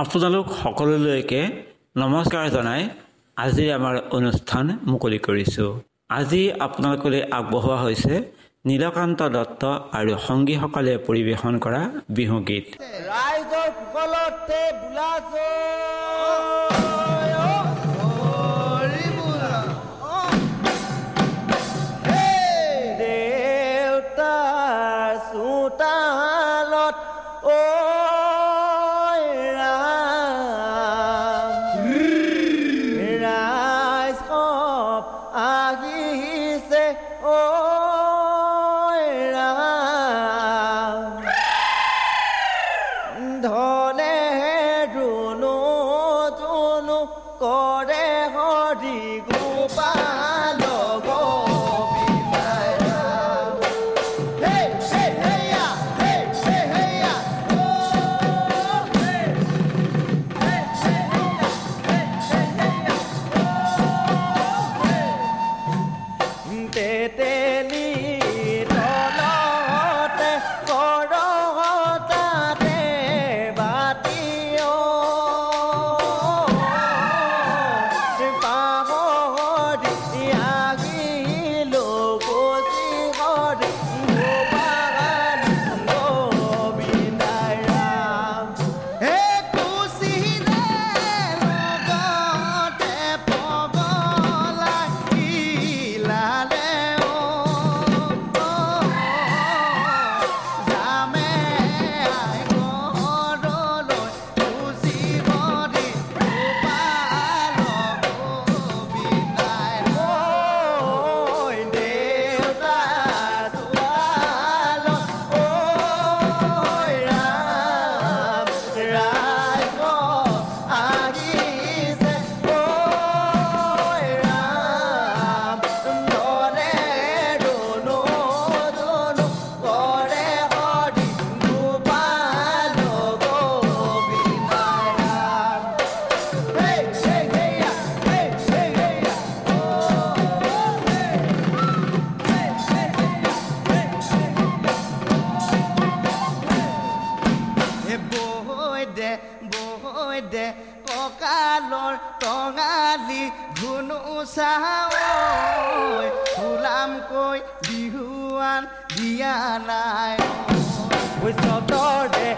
আপোনালোক সকলোলৈকে নমস্কাৰ জনাই আজিৰ আমাৰ অনুষ্ঠান মুকলি কৰিছোঁ। আজি আপোনালোকলৈ আগবঢ়োৱা হৈছে নীলকান্ত দত্ত আৰু সংগীসকলে পৰিৱেশন কৰা বিহু গীত। ৰাইজৰ হৰি গোপাল la la দে কঁকালৰ টঙালি ঘুনু চাই ফুলামকৈ বিহুৱান দিয়া নাই। দে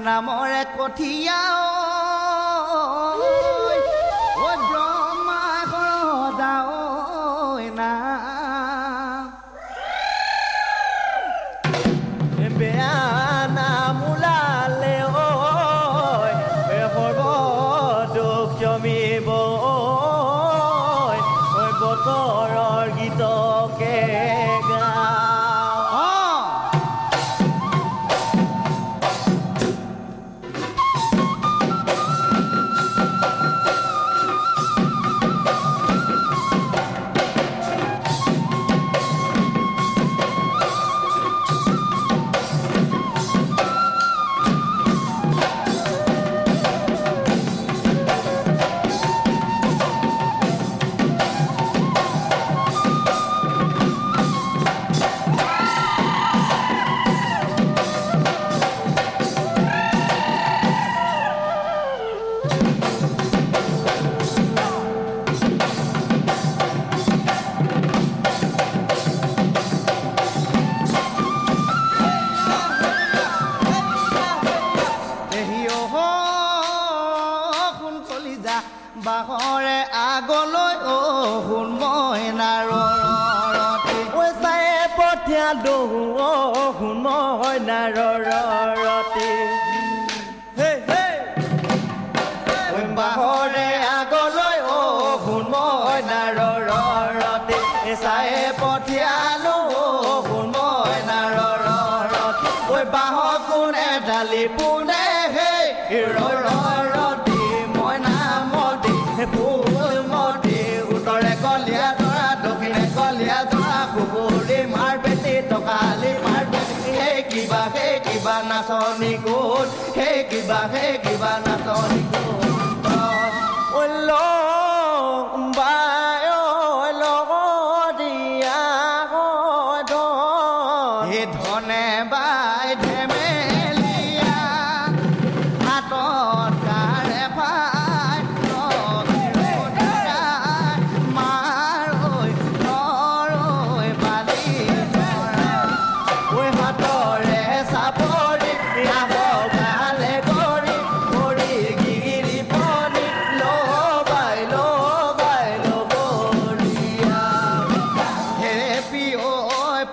নামৰ এক কঠিয়াও ৰৰতি বাহৰে আগলৈ অ শুন মই নাৰৰতি bye, hey.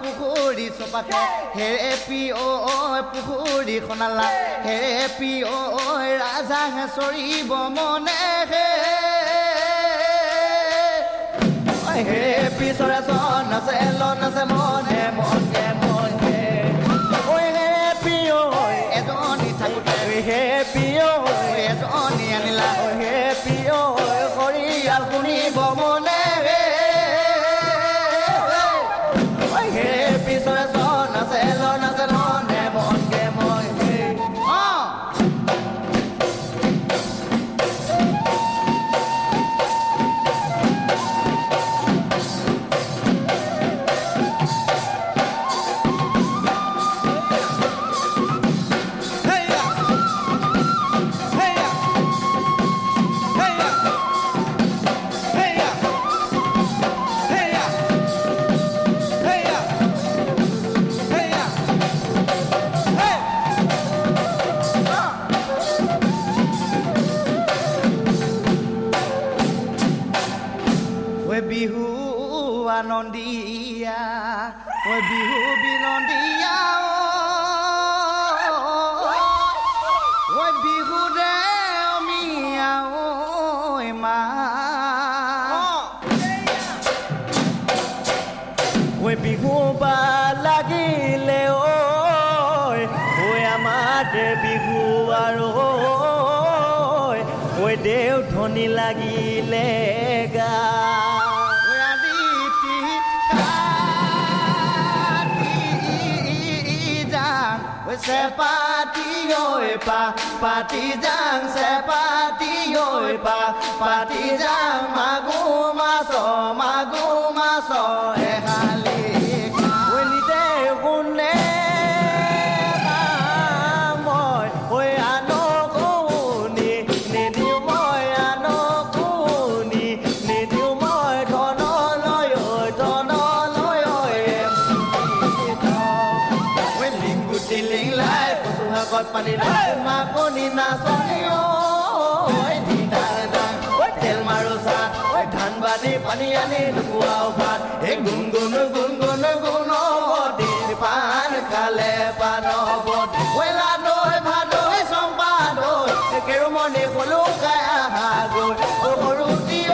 পুখুৰী চপাকে। হেপি ঐ পুখুৰী খনালা হেপি ঐ ৰাজা চৰিব মনে হে। হেপি চৰে চন আছে লন আছে মনে মনে মনে। হেপি ঐ এজনী থাকোতে। হেপি ঐ এজনী আনিলা। হেপি ঐ সৰিয়াল শুনিব মনে আনন্দীয়া ঐ বিহু বিনন্দীয়া ঐ বিহু দেমিয়া ঐ মা ঐ বিহু বা লাগিলে ঐ ঐ আমাৰ বিহু আৰু ঐ দেউ ধনী লাগিলে গা ঐ পা পাতি যাং চেপাতি ঐ পা পাতি যাং মাৰো ঐ ধান বানি পানী আনি নুপুৱাও ভাত এই গুণ গুণ গুণ দিন পান খালে পান ঐ লাদৈ ভাদৈ চম্পাদৈ কেৰুমণি কলো গাই আহা গৈ। সৰু টিঅ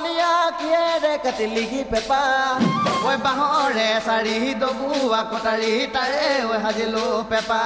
সমনীয়া কিহেৰে কাটিলি সি পেপা ঐ বাঁহৰে চাৰি ডবুৱা কটাৰী তাৰে ঐ সাজিলো পেপা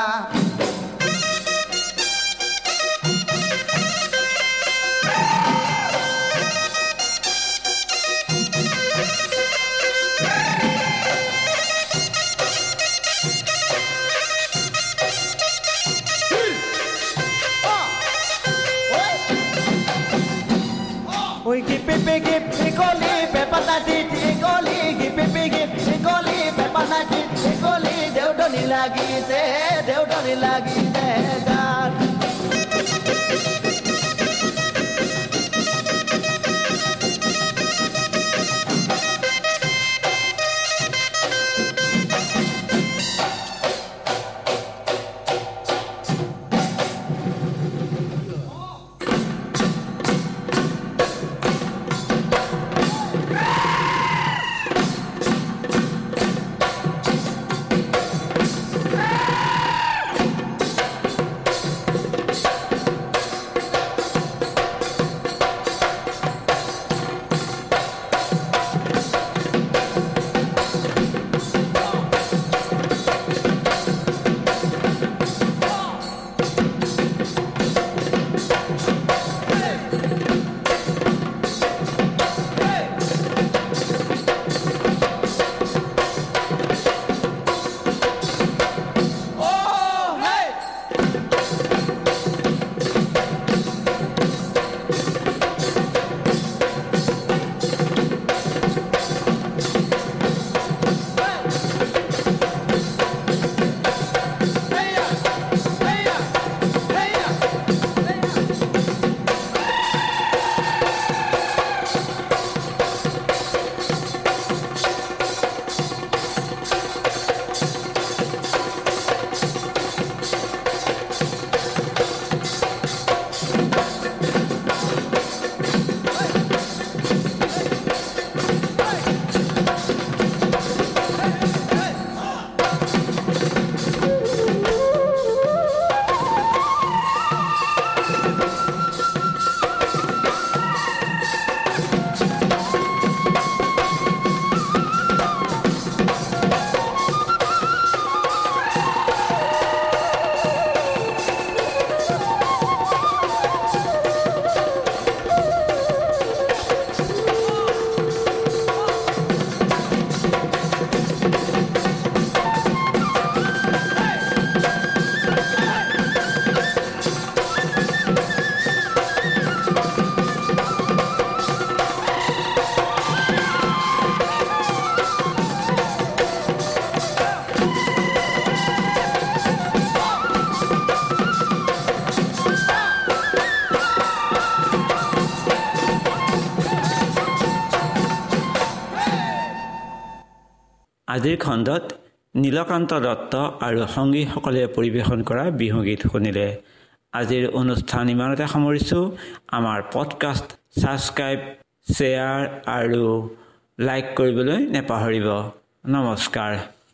लगी से देवडाली लगी। আজিৰ খণ্ডত নীলকান্ত দত্ত আৰু সংগীসকলে পৰিৱেশন কৰা বিহুগীত শুনিলে। আজিৰ অনুষ্ঠান ইমানতে সামৰিছোঁ। আমাৰ পডকাষ্ট ছাবস্ক্ৰাইব শ্বেয়াৰ আৰু লাইক কৰিবলৈ নেপাহৰিব। নমস্কাৰ।